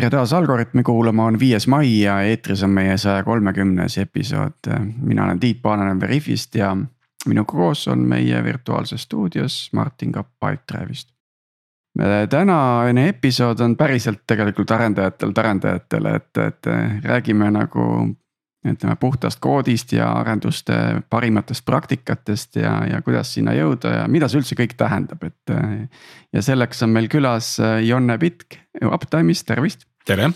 tere taas Algorütmi kuulama, on viies mai ja eetris on meie saja kolmekümnes episood. mina olen Tiit Paananen Veriffist ja minuga koos on meie virtuaalses stuudios Martin Kapp Pipedrive'ist. tänane episood on päriselt tegelikult arendajatelt arendajatele, et, et räägime nagu ütleme puhtast koodist ja arenduste parimatest praktikatest ja, ja kuidas sinna jõuda ja mida see üldse kõik tähendab, et. ja selleks on meil külas Jonne Pitk Uptime'ist, tervist. Tere.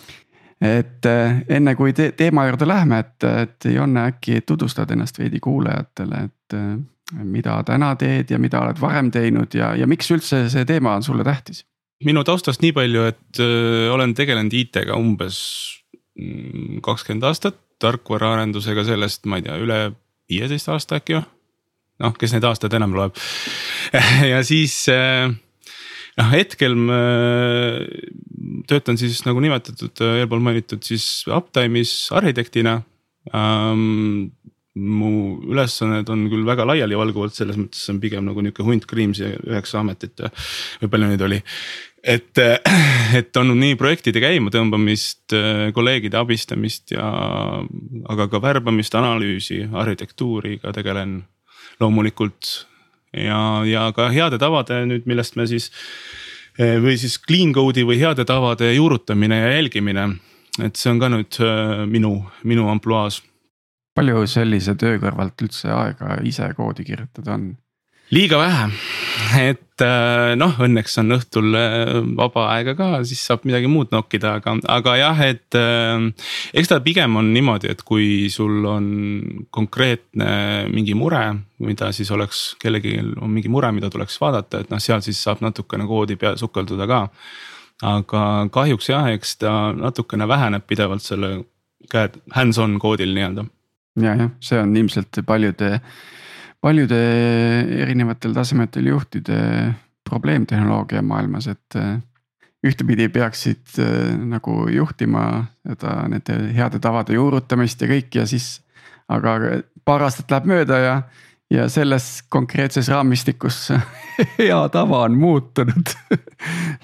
et enne kui te teema juurde läheme, et, et Jonne äkki tutvustad ennast veidi kuulajatele, et mida täna teed ja mida oled varem teinud ja, ja miks üldse see teema on sulle tähtis? minu taustast nii palju, et öö, olen tegelenud IT-ga umbes mm, kakskümmend aastat tarkvaraarendusega sellest, ma ei tea, üle viieteist aasta äkki või? noh, kes neid aastaid enam loeb ja siis eh, noh, hetkel ma töötan siis nagu nimetatud eelpool mainitud siis Uptime'is arhitektina um, mu ülesanded on küll väga laialivalguvalt, selles mõttes on pigem nagu nihuke hunt kriimsi üheksa ametit või palju neid oli et, et on nii projektide käimatõmbamist, kolleegide abistamist ja, aga ka värbamist, analüüsi, arhitektuuriga tegelen loomulikult. Ja, ja ka heade tavade nüüd, millest me siis või siis clean code'i või heade tavade juurutamine ja jälgimine. et see on ka nüüd minu, minu ampluaas. palju sellise töö kõrvalt üldse aega ise koodi kirjutada on? liiga vähe, et äh, noh, õnneks on õhtul äh, vaba aega ka, siis saab midagi muud nokkida, aga, aga jah, et äh, eks ta pigem on niimoodi, et kui sul on konkreetne mingi mure, mida siis oleks, kellelgi on mingi mure, mida tuleks vaadata, et noh, seal siis saab natukene koodi pea sukelduda ka. aga kahjuks jah, eks ta natukene väheneb pidevalt selle käed hands-on koodil nii-öelda. ja, jah, see on ilmselt paljude paljude erinevatel tasemetel juhtide probleem tehnoloogia maailmas, et äh, ühtepidi peaksid äh, nagu juhtima seda nende heade tavade juurutamist ja kõik ja siis. aga paar aastat läheb mööda ja, ja selles konkreetses raamistikus hea tava on muutunud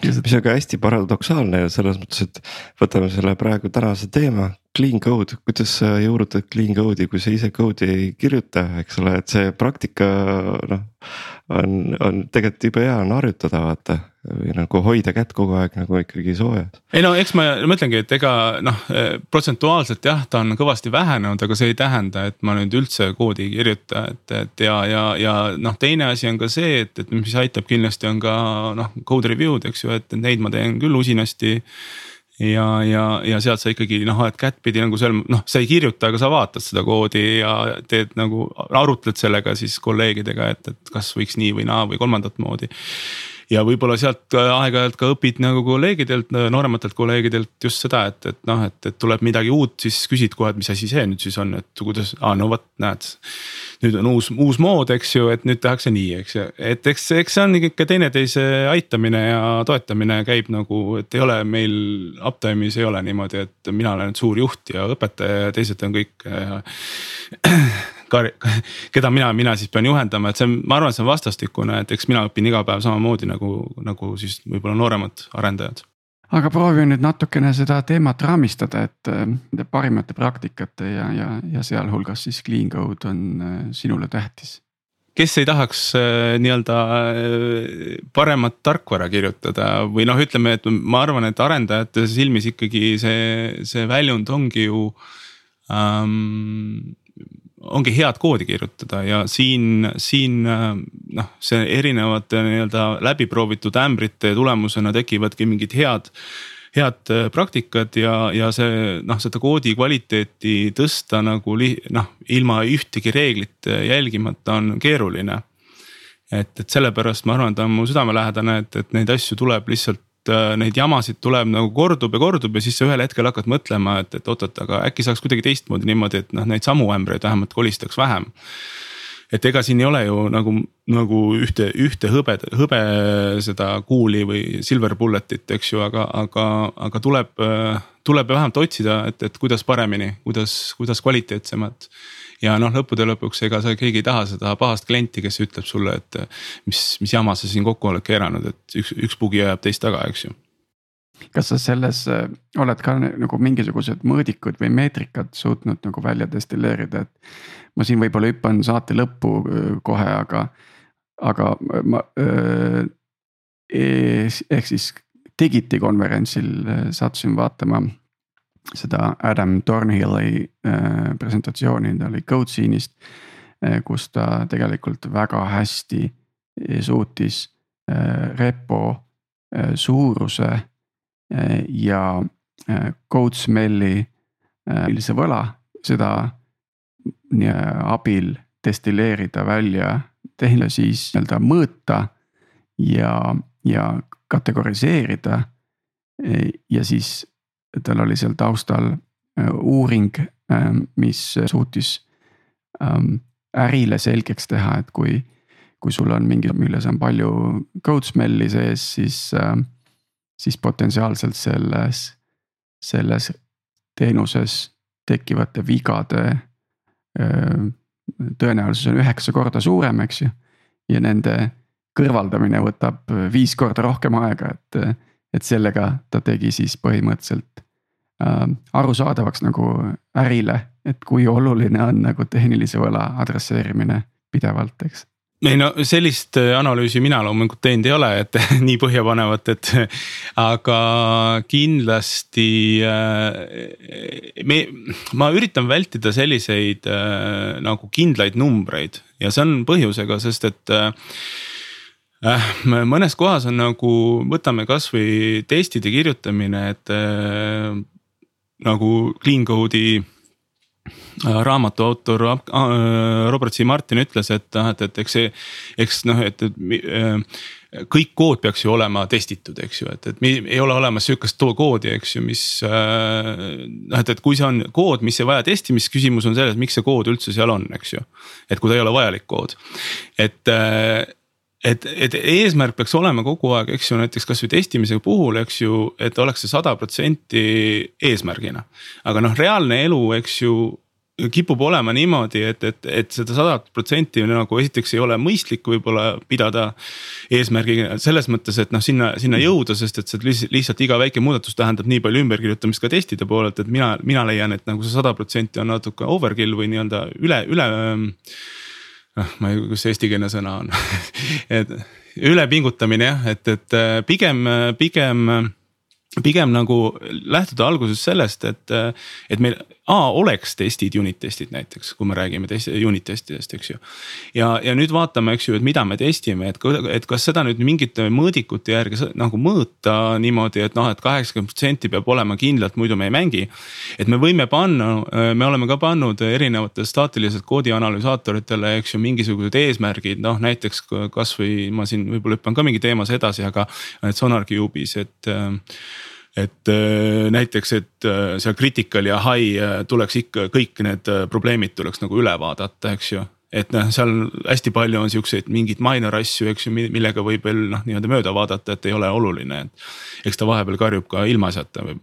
mis on ka hästi paradoksaalne selles mõttes, et võtame selle praegu tänase teema, clean code, kuidas sa juurutad clean code'i, kui sa ise code'i ei kirjuta, eks ole, et see praktika noh. on, on tegelikult jube hea on harjutada vaata või nagu hoida kätt kogu aeg nagu ikkagi soojas. ei no eks ma mõtlengi, et ega noh protsentuaalselt jah, ta on kõvasti vähenenud, aga see ei tähenda, et ma nüüd üldse koodi ei kirjuta, et, et ja, ja, ja noh, teine asi on ka see, et, et mis aitab kindlasti on ka noh, code review'd, eks ju, et neid ma teen küll usinasti ja, ja, ja sealt sa ikkagi noh, oled kättpidi nagu seal noh, sa ei kirjuta, aga sa vaatad seda koodi ja teed nagu arutled sellega siis kolleegidega, et, et kas võiks nii või naa või kolmandat moodi ja võib-olla sealt aeg-ajalt ka õpid nagu kolleegidelt, noorematelt kolleegidelt just seda, et, et noh, et, et tuleb midagi uut, siis küsid kohe, et mis asi see nüüd siis on, et kuidas, aa no vot, näed. nüüd on uus, uus mood, eks ju, et nüüd tehakse nii, eks ju, et eks, eks see on ikka teineteise aitamine ja toetamine käib nagu, et ei ole meil Uptime'is ei ole niimoodi, et mina olen suur juht ja õpetaja ja teised on kõik keda mina, mina siis pean juhendama, et see on, ma arvan, et see on vastastikune, et eks mina õpin iga päev samamoodi nagu, nagu siis võib-olla nooremad arendajad aga proovi nüüd natukene seda teemat raamistada, et nende parimate praktikate ja, ja, ja sealhulgas siis clean code on äh, sinule tähtis. kes ei tahaks äh, nii-öelda äh, paremat tarkvara kirjutada või noh, ütleme, et ma arvan, et arendajate silmis ikkagi see, see väljund ongi ju ähm, ongi head koodi kirjutada ja siin, siin noh, see erinevate nii-öelda läbiproovitud ämbrite tulemusena tekivadki mingid head head praktikad ja, ja see noh, seda koodi kvaliteeti tõsta nagu noh, ilma ühtegi reeglit jälgimata on keeruline. et, et sellepärast ma arvan, ta on mu südamelähedane, et, et neid asju tuleb lihtsalt Äh, neid jamasid tuleb nagu kordub ja kordub ja siis sa ühel hetkel hakkad mõtlema, et, et oot-oot, aga äkki saaks kuidagi teistmoodi niimoodi, et noh, neid samu ämbreid vähemalt kolistaks vähem. et ega siin ei ole ju nagu, nagu ühte, ühte hõbe, hõbe seda kuuli või silver bullet'it, eks ju, aga, aga, aga tuleb, tuleb vähemalt otsida, et, et kuidas paremini, kuidas, kuidas kvaliteetsemalt ja noh, lõppude lõpuks, ega sa keegi ei taha seda pahast klienti, kes ütleb sulle, et mis, mis jama sa siin kokku oled keeranud, et üks, üks bugi ajab teist taga, eks ju kas sa selles äh, oled ka nagu mingisugused mõõdikud või meetrikad suutnud nagu välja destilleerida, et. ma siin võib-olla hüppan saate lõppu äh, kohe, aga, aga ma äh, ehk siis Digiti konverentsil sattusin vaatama seda Adam Thornhilli presentatsiooni, ta oli CodeScene'ist. kus ta tegelikult väga hästi suutis repo suuruse Äh, ja äh, code smell'i äh, võla, seda abil destilleerida välja tehnile siis nii-öelda mõõta ja, ja kategoriseerida. ja siis tal oli seal taustal uuring, mis suutis ähm, ärile selgeks teha, et kui, kui sul on mingi, milles on palju code smell'i sees, siis siis potentsiaalselt selles, selles teenuses tekkivate vigade tõenäosus on üheksa korda suurem, eks ju. ja nende kõrvaldamine võtab viis korda rohkem aega, et, et sellega ta tegi siis põhimõtteliselt äh, arusaadavaks nagu ärile, et kui oluline on nagu tehnilise võla adresseerimine pidevalt, eks. Ei no sellist äh, analüüsi mina loomulikult teinud ei ole, et nii põhjapanevat, et aga kindlasti äh, me, ma üritan vältida selliseid äh, nagu kindlaid numbreid ja see on põhjusega, sest et mõnes kohas on nagu, võtame kasvõi testide kirjutamine, et nagu clean code'i Äh, raamatu autor äh, Robert C Martin ütles, et noh, et, et eks see, eks noh, et, et äh, kõik kood peaks ju olema testitud, eks ju, et, et ei ole olemas sihukest koodi, eks ju, mis noh, et, et kui see on kood, mis ei vaja testimist, küsimus on selles, miks see kood üldse seal on, eks ju. et kui ta ei ole vajalik kood, et et, et eesmärk peaks olema kogu aeg, eks ju, näiteks kasvõi testimise puhul, eks ju, et oleks see sada protsenti eesmärgina. aga noh, reaalne elu, eks ju kipub olema niimoodi, et, et, et seda sadat protsenti nagu esiteks ei ole mõistlik võib-olla pidada eesmärgiga selles mõttes, et noh, sinna, sinna jõuda, sest et see lihtsalt, lihtsalt iga väike muudatus tähendab nii palju ümberkirjutamist ka testide poolelt, et mina, mina leian, et nagu see sada protsenti on natuke overkill või nii-öelda üle, üle noh, ma ei, kus see eestikeelne sõna on. Et ülepingutamine jah, et, et äh, pigem, pigem pigem nagu lähtuda alguses sellest, et, et meil A oleks testid, unit testid näiteks, kui me räägime test, unit testidest, eks ju. ja, ja nüüd vaatame, eks ju, et mida me testime, et, et kas seda nüüd mingite mõõdikute järgi nagu mõõta niimoodi, et noh, et kaheksakümmend protsenti peab olema kindlalt, muidu me ei mängi. et me võime panna, me oleme ka pannud erinevatele staatilised koodi analüsaatoritele, eks ju, mingisugused eesmärgid, noh näiteks kasvõi ma siin võib-olla hüppan ka mingi teemas edasi, aga et SonarCube'is, et et äh, näiteks, et äh, seal critical ja high äh, tuleks ikka kõik need probleemid tuleks nagu üle vaadata, eks ju et noh, seal hästi palju on siukseid mingeid minor asju, eks ju, millega võib veel noh, nii-öelda mööda vaadata, et ei ole oluline, et eks ta vahepeal karjub ka ilmaasjata või.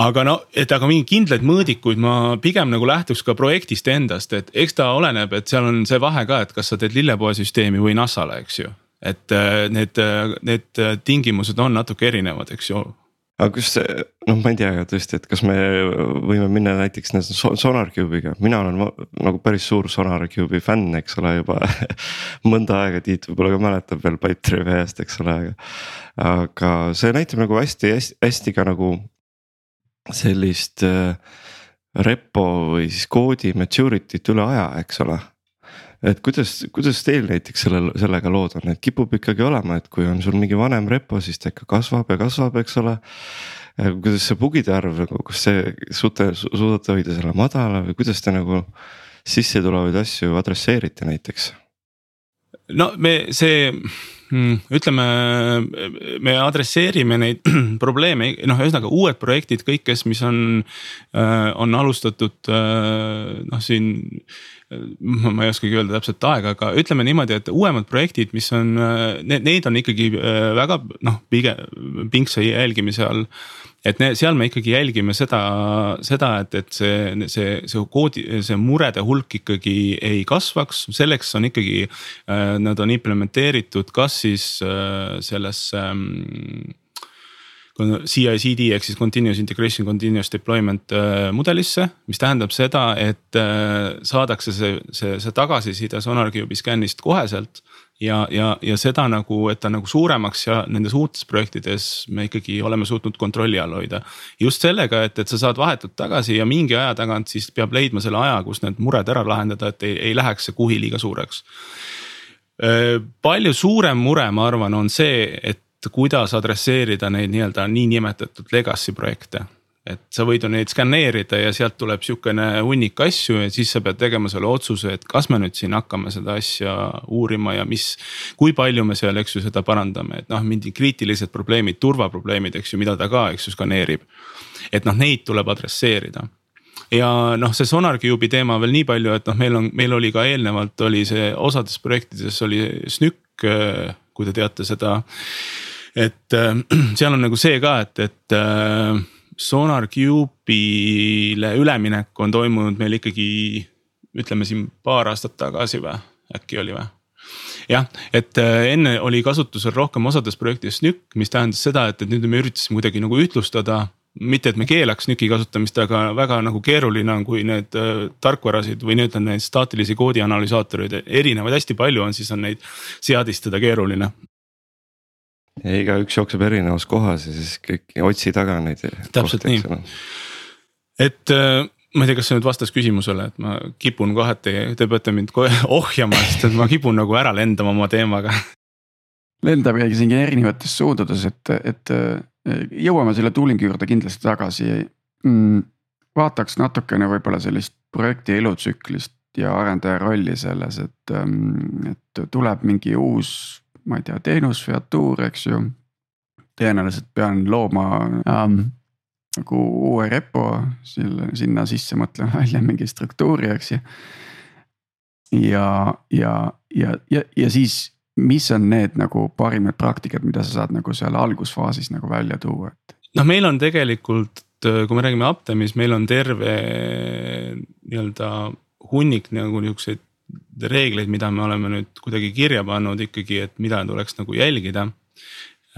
aga no, et aga mingeid kindlaid mõõdikuid ma pigem nagu lähtuks ka projektist endast, et eks ta oleneb, et seal on see vahe ka, et kas sa teed lillepoesüsteemi või NASA-le, eks ju et need, need tingimused on natuke erinevad, eks ju, aga kas noh, ma ei tea tõesti, et kas me võime minna näiteks SonarCube'iga, mina olen nagu päris suur SonarCube'i fänn, eks ole, juba mõnda aega, Tiit võib-olla ka mäletab veel Pipedrive'i ajast, eks ole, aga. aga see näitab nagu hästi, hästi, hästi ka nagu sellist äh, repo või siis koodi maturity't üle aja, eks ole et kuidas, kuidas teil näiteks selle, sellega lood on, et kipub ikkagi olema, et kui on sul mingi vanem repo, siis ta ikka kasvab ja kasvab, eks ole. kuidas see bugide arv nagu, kas see suute, suudate hoida selle madala või kuidas te nagu sisse tulevaid asju adresseerite näiteks? no me see Hmm, ütleme, me adresseerime neid probleeme, noh, ühesõnaga uued projektid, kõik, kes, mis on, äh, on alustatud äh, noh, siin. Ma ei oskagi öelda täpselt aega, aga ütleme niimoodi, et uuemad projektid, mis on, äh, need, on ikkagi väga noh, pigem pingsa jälgimise all et ne, seal me ikkagi jälgime seda, seda, et, et see, see, see koodi, see murede hulk ikkagi ei kasvaks, selleks on ikkagi äh,. Nad on implementeeritud kas siis äh, sellesse äh, CI-CD ehk siis continuous integration, continuous deployment äh, mudelisse, mis tähendab seda, et äh, saadakse see, see, see tagasiside SonarCube'i scan'ist koheselt. ja, ja, ja seda nagu, et ta nagu suuremaks ja nendes uutes projektides me ikkagi oleme suutnud kontrolli all hoida. just sellega, et, et sa saad vahetult tagasi ja mingi aja tagant siis peab leidma selle aja, kus need mured ära lahendada, et ei, ei läheks see kuhi liiga suureks äh, palju suurem mure, ma arvan, on see, et kuidas adresseerida neid nii-öelda niinimetatud legacy projekte. et sa võid ju neid skaneerida ja sealt tuleb sihukene hunnik asju ja siis sa pead tegema selle otsuse, et kas me nüüd siin hakkame seda asja uurima ja mis. kui palju me seal, eks ju, seda parandame, et noh, mingi kriitilised probleemid, turvaprobleemid, eks ju, mida ta ka, eks ju, skaneerib. et noh, neid tuleb adresseerida ja noh, see SonarCube'i teema veel nii palju, et noh, meil on, meil oli ka eelnevalt oli see osades projektides oli SNÜK, kui te teate seda et äh, seal on nagu see ka, et, et äh, Sonar Cube'ile üleminek on toimunud meil ikkagi ütleme siin paar aastat tagasi või, äkki oli või? jah, et äh, enne oli kasutusel rohkem osades projektides NÜK, mis tähendas seda, et, et nüüd me üritasime kuidagi nagu ühtlustada. Mitte, et me keelaks NÜK-i kasutamist, aga väga nagu keeruline on, kui need äh, tarkvarasid või nii-öelda neid staatilisi koodi analüsaatoreid erinevaid hästi palju on, siis on neid seadistada keeruline ja igaüks jookseb erinevas kohas ja siis kõik otsi taga neid. täpselt nii, et äh, ma ei tea, kas see nüüd vastas küsimusele, et ma kipun kohati, te peate mind kohe ohjama, sest et ma kipun nagu ära lendama oma teemaga. lendab isegi erinevates suundades, et, et äh, jõuame selle tuulingu juurde kindlasti tagasi mm,. vaataks natukene võib-olla sellist projekti elutsüklist ja arendaja rolli selles, et, ähm, et tuleb mingi uus ma ei tea, teenus, featuur, eks ju. tõenäoliselt pean looma ähm, nagu uue repo, selle sinna sisse mõtlema välja mingi struktuuri, eks ju. ja, ja, ja, ja, ja siis, mis on need nagu parimad praktikad, mida sa saad nagu seal algusfaasis nagu välja tuua, et. noh, meil on tegelikult, kui me räägime Aptemis, meil on terve nii-öelda hunnik nagu niukseid reegleid, mida me oleme nüüd kuidagi kirja pannud ikkagi, et mida tuleks nagu jälgida.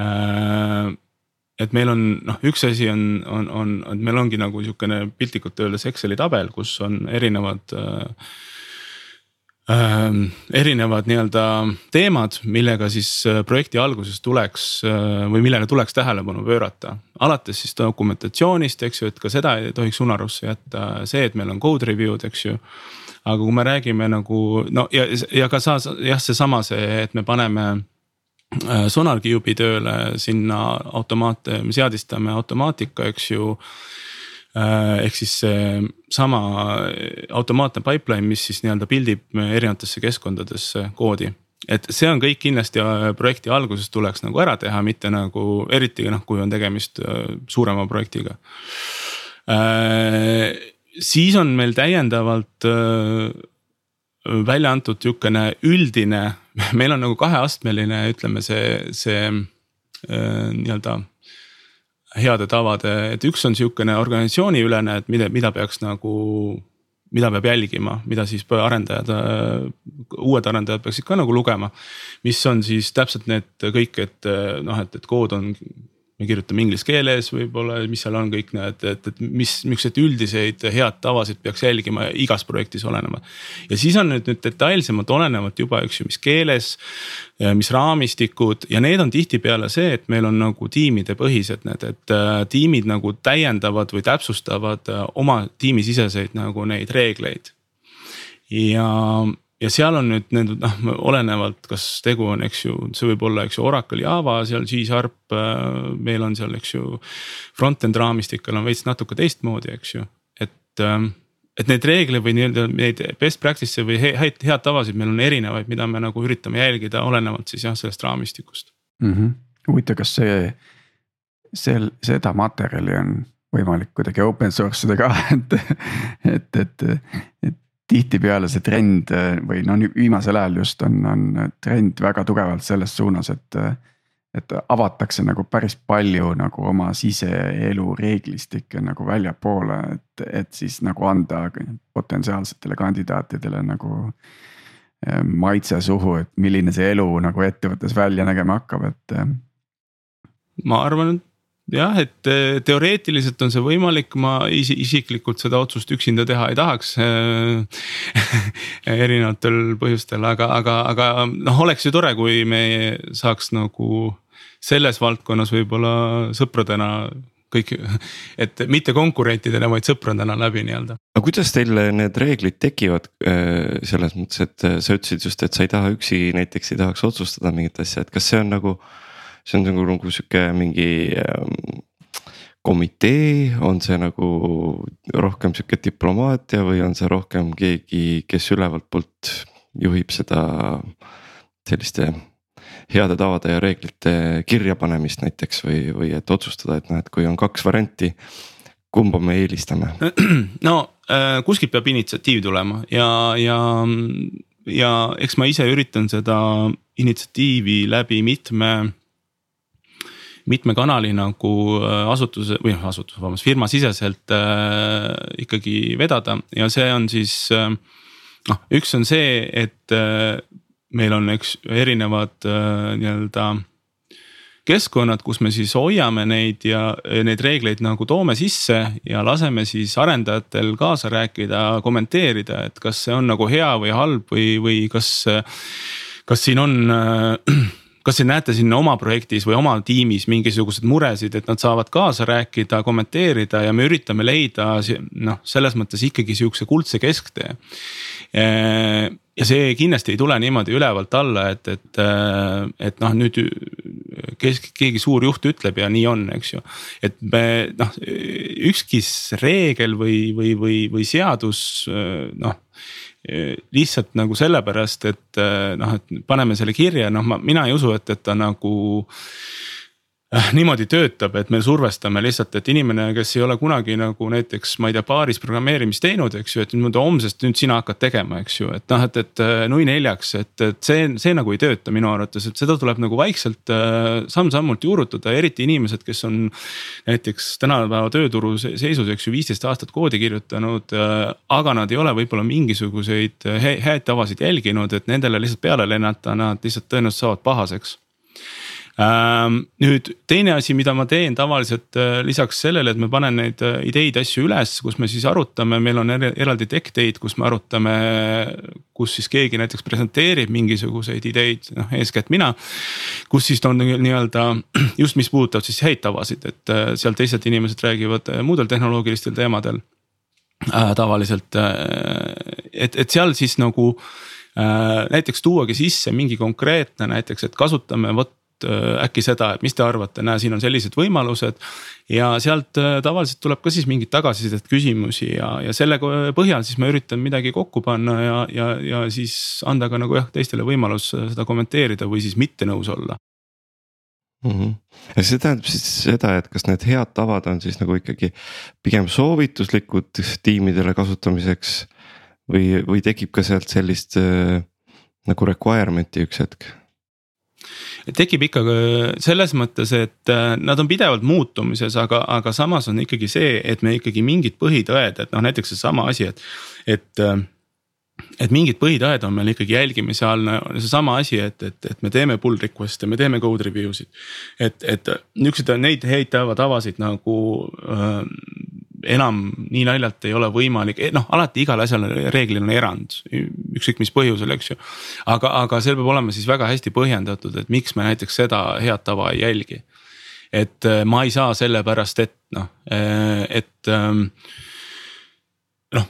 Äh, et meil on noh, üks asi on, on, on, et meil ongi nagu sihukene piltlikult öeldes Exceli tabel, kus on erinevad äh, äh, erinevad nii-öelda teemad, millega siis äh, projekti alguses tuleks või millele tuleks tähelepanu pöörata. alates siis dokumentatsioonist, eks ju, et ka seda ei tohiks unarusse jätta, see, et meil on code review'd, eks ju aga kui me räägime nagu no ja, ja ka sa jah, seesama see, et me paneme äh, SonarCube'i tööle sinna automaate, me seadistame automaatika, eks ju äh, ehk siis seesama automaatne pipeline, mis siis nii-öelda pildib erinevatesse keskkondadesse koodi. et see on kõik kindlasti äh, projekti alguses tuleks nagu ära teha, mitte nagu eriti noh, kui on tegemist suurema projektiga siis on meil täiendavalt välja antud sihukene üldine, meil on nagu kaheastmeline, ütleme see, see nii-öelda heade tavade, et üks on sihukene organisatsiooniülene, et mida, mida peaks nagu, mida peab jälgima, mida siis arendajad, uued arendajad peaksid ka nagu lugema. mis on siis täpselt need kõik, et noh, et, et kood on me kirjutame inglise keeles võib-olla, mis seal on kõik need, et, et mis, milliseid üldiseid head tavasid peaks jälgima igas projektis olenema. ja siis on nüüd, nüüd detailsemalt olenevalt juba, eks ju, mis keeles, mis raamistikud ja need on tihtipeale see, et meil on nagu tiimide põhised need, et äh, tiimid nagu täiendavad või täpsustavad äh, oma tiimisiseseid nagu neid reegleid. ja ja seal on nüüd need noh, olenevalt, kas tegu on, eks ju, see võib olla, eks ju, Oracle Java seal G-Sharp, äh, meil on seal, eks ju. Front-end raamistikel on veits natuke teistmoodi, eks ju, et, ähm, et neid reegleid või nii-öelda neid best practice'e või häid, head tavasid meil on erinevaid, mida me nagu üritame jälgida, olenevalt siis jah, sellest raamistikust mm. -hmm. huvitav, kas see, sel, seda materjali on võimalik kuidagi open source ida ka, et, et, et, et tihtipeale see trend või no viimasel ajal just on, on trend väga tugevalt selles suunas, et. et avatakse nagu päris palju nagu oma siseelu reeglistikke nagu väljapoole, et, et siis nagu anda potentsiaalsetele kandidaatidele nagu eh, maitse suhu, et milline see elu nagu ettevõttes välja nägema hakkab, et. ma arvan, jah, et eh, teoreetiliselt on see võimalik, ma isi, isiklikult seda otsust üksinda teha ei tahaks erinevatel põhjustel, aga, aga, aga noh, oleks ju tore, kui me saaks nagu selles valdkonnas võib-olla sõpradena kõik, et mitte konkurentidena, vaid sõpradena läbi nii-öelda. aga kuidas teil need reeglid tekivad äh, selles mõttes, et sa ütlesid just, et sa ei taha üksi näiteks ei tahaks otsustada mingit asja, et kas see on nagu. See on nagu, nagu sihuke mingi ähm, komitee, on see nagu rohkem sihuke diplomaatia või on see rohkem keegi, kes ülevalt poolt juhib seda selliste heade tavade ja reeglite kirjapanemist näiteks või, või et otsustada, et noh, et kui on kaks varianti. kumba me eelistame? no äh, kuskilt peab initsiatiiv tulema ja, ja, ja eks ma ise üritan seda initsiatiivi läbi mitme mitme kanali nagu äh, asutuse või noh, asutuse, vabandust, firmasiseselt äh, ikkagi vedada ja see on siis äh, noh, üks on see, et äh, meil on, eks erinevad äh, nii-öelda keskkonnad, kus me siis hoiame neid ja neid reegleid nagu toome sisse ja laseme siis arendajatel kaasa rääkida, kommenteerida, et kas see on nagu hea või halb või, või kas. kas siin on äh, kas te näete siin oma projektis või oma tiimis mingisuguseid muresid, et nad saavad kaasa rääkida, kommenteerida ja me üritame leida noh, selles mõttes ikkagi sihukese kuldse kesktee. ja see kindlasti ei tule niimoodi ülevalt alla, et, et, et noh, nüüd kes, keegi suur juht ütleb ja nii on, eks ju. et me noh, ükski reegel või, või, või, või seadus noh lihtsalt nagu sellepärast, et noh, et paneme selle kirja, noh, ma, mina ei usu, et, et ta nagu niimoodi töötab, et me survestame lihtsalt, et inimene, kes ei ole kunagi nagu näiteks, ma ei tea, baaris programmeerimist teinud, eks ju, et niimoodi homsest nüüd sina hakkad tegema, eks ju, et noh, et, et äh, nui neljaks, et, et see, see nagu ei tööta minu arvates, et seda tuleb nagu vaikselt äh, samm-sammult juurutada, eriti inimesed, kes on. näiteks tänapäeva tööturu seisus, eks ju, viisteist aastat koodi kirjutanud, aga nad ei ole võib-olla mingisuguseid häid tavasid jälginud, et nendele lihtsalt peale lennata, nad lihtsalt tõenäoliselt saavad pahaseks nüüd teine asi, mida ma teen tavaliselt äh, lisaks sellele, et ma panen neid äh, ideid, asju üles, kus me siis arutame, meil on eraldi tech day'd, kus me arutame. kus siis keegi näiteks presenteerib mingisuguseid ideid, noh eeskätt mina. kus siis on nii-öelda just, mis puudutab siis häid tavasid, et äh, seal teised inimesed räägivad muudel tehnoloogilistel teemadel tavaliselt, et, et seal siis nagu näiteks tuuagi sisse mingi konkreetne näiteks, et kasutame vot Äh, äkki seda, et mis te arvate, näe, siin on sellised võimalused. ja sealt äh, tavaliselt tuleb ka siis mingit tagasisidet, küsimusi ja, ja selle põhjal siis ma üritan midagi kokku panna ja, ja, ja siis anda ka nagu jah, teistele võimalus seda kommenteerida või siis mitte nõus olla mm. -hmm. ja see tähendab siis seda, et kas need head tavad on siis nagu ikkagi pigem soovituslikud tiimidele kasutamiseks või, või tekib ka sealt sellist äh, nagu requirement'i üks hetk tekib ikka selles mõttes, et äh, nad on pidevalt muutumises, aga, aga samas on ikkagi see, et me ikkagi mingid põhitõed, et noh, näiteks seesama asi, et, et äh, et mingid põhitõed on meil ikkagi jälgimise all, seesama asi, et, et, et me teeme pull request'e, me teeme code review sid. et, et niisuguseid neid häid tavasid nagu äh, enam nii naljalt ei ole võimalik, eh, noh alati igal asjal reeglil on erand, ükskõik mis põhjusel, eks ju. aga, aga see peab olema siis väga hästi põhjendatud, et miks me näiteks seda head tava ei jälgi. et eh, ma ei saa sellepärast, et noh, eh, et ehm, noh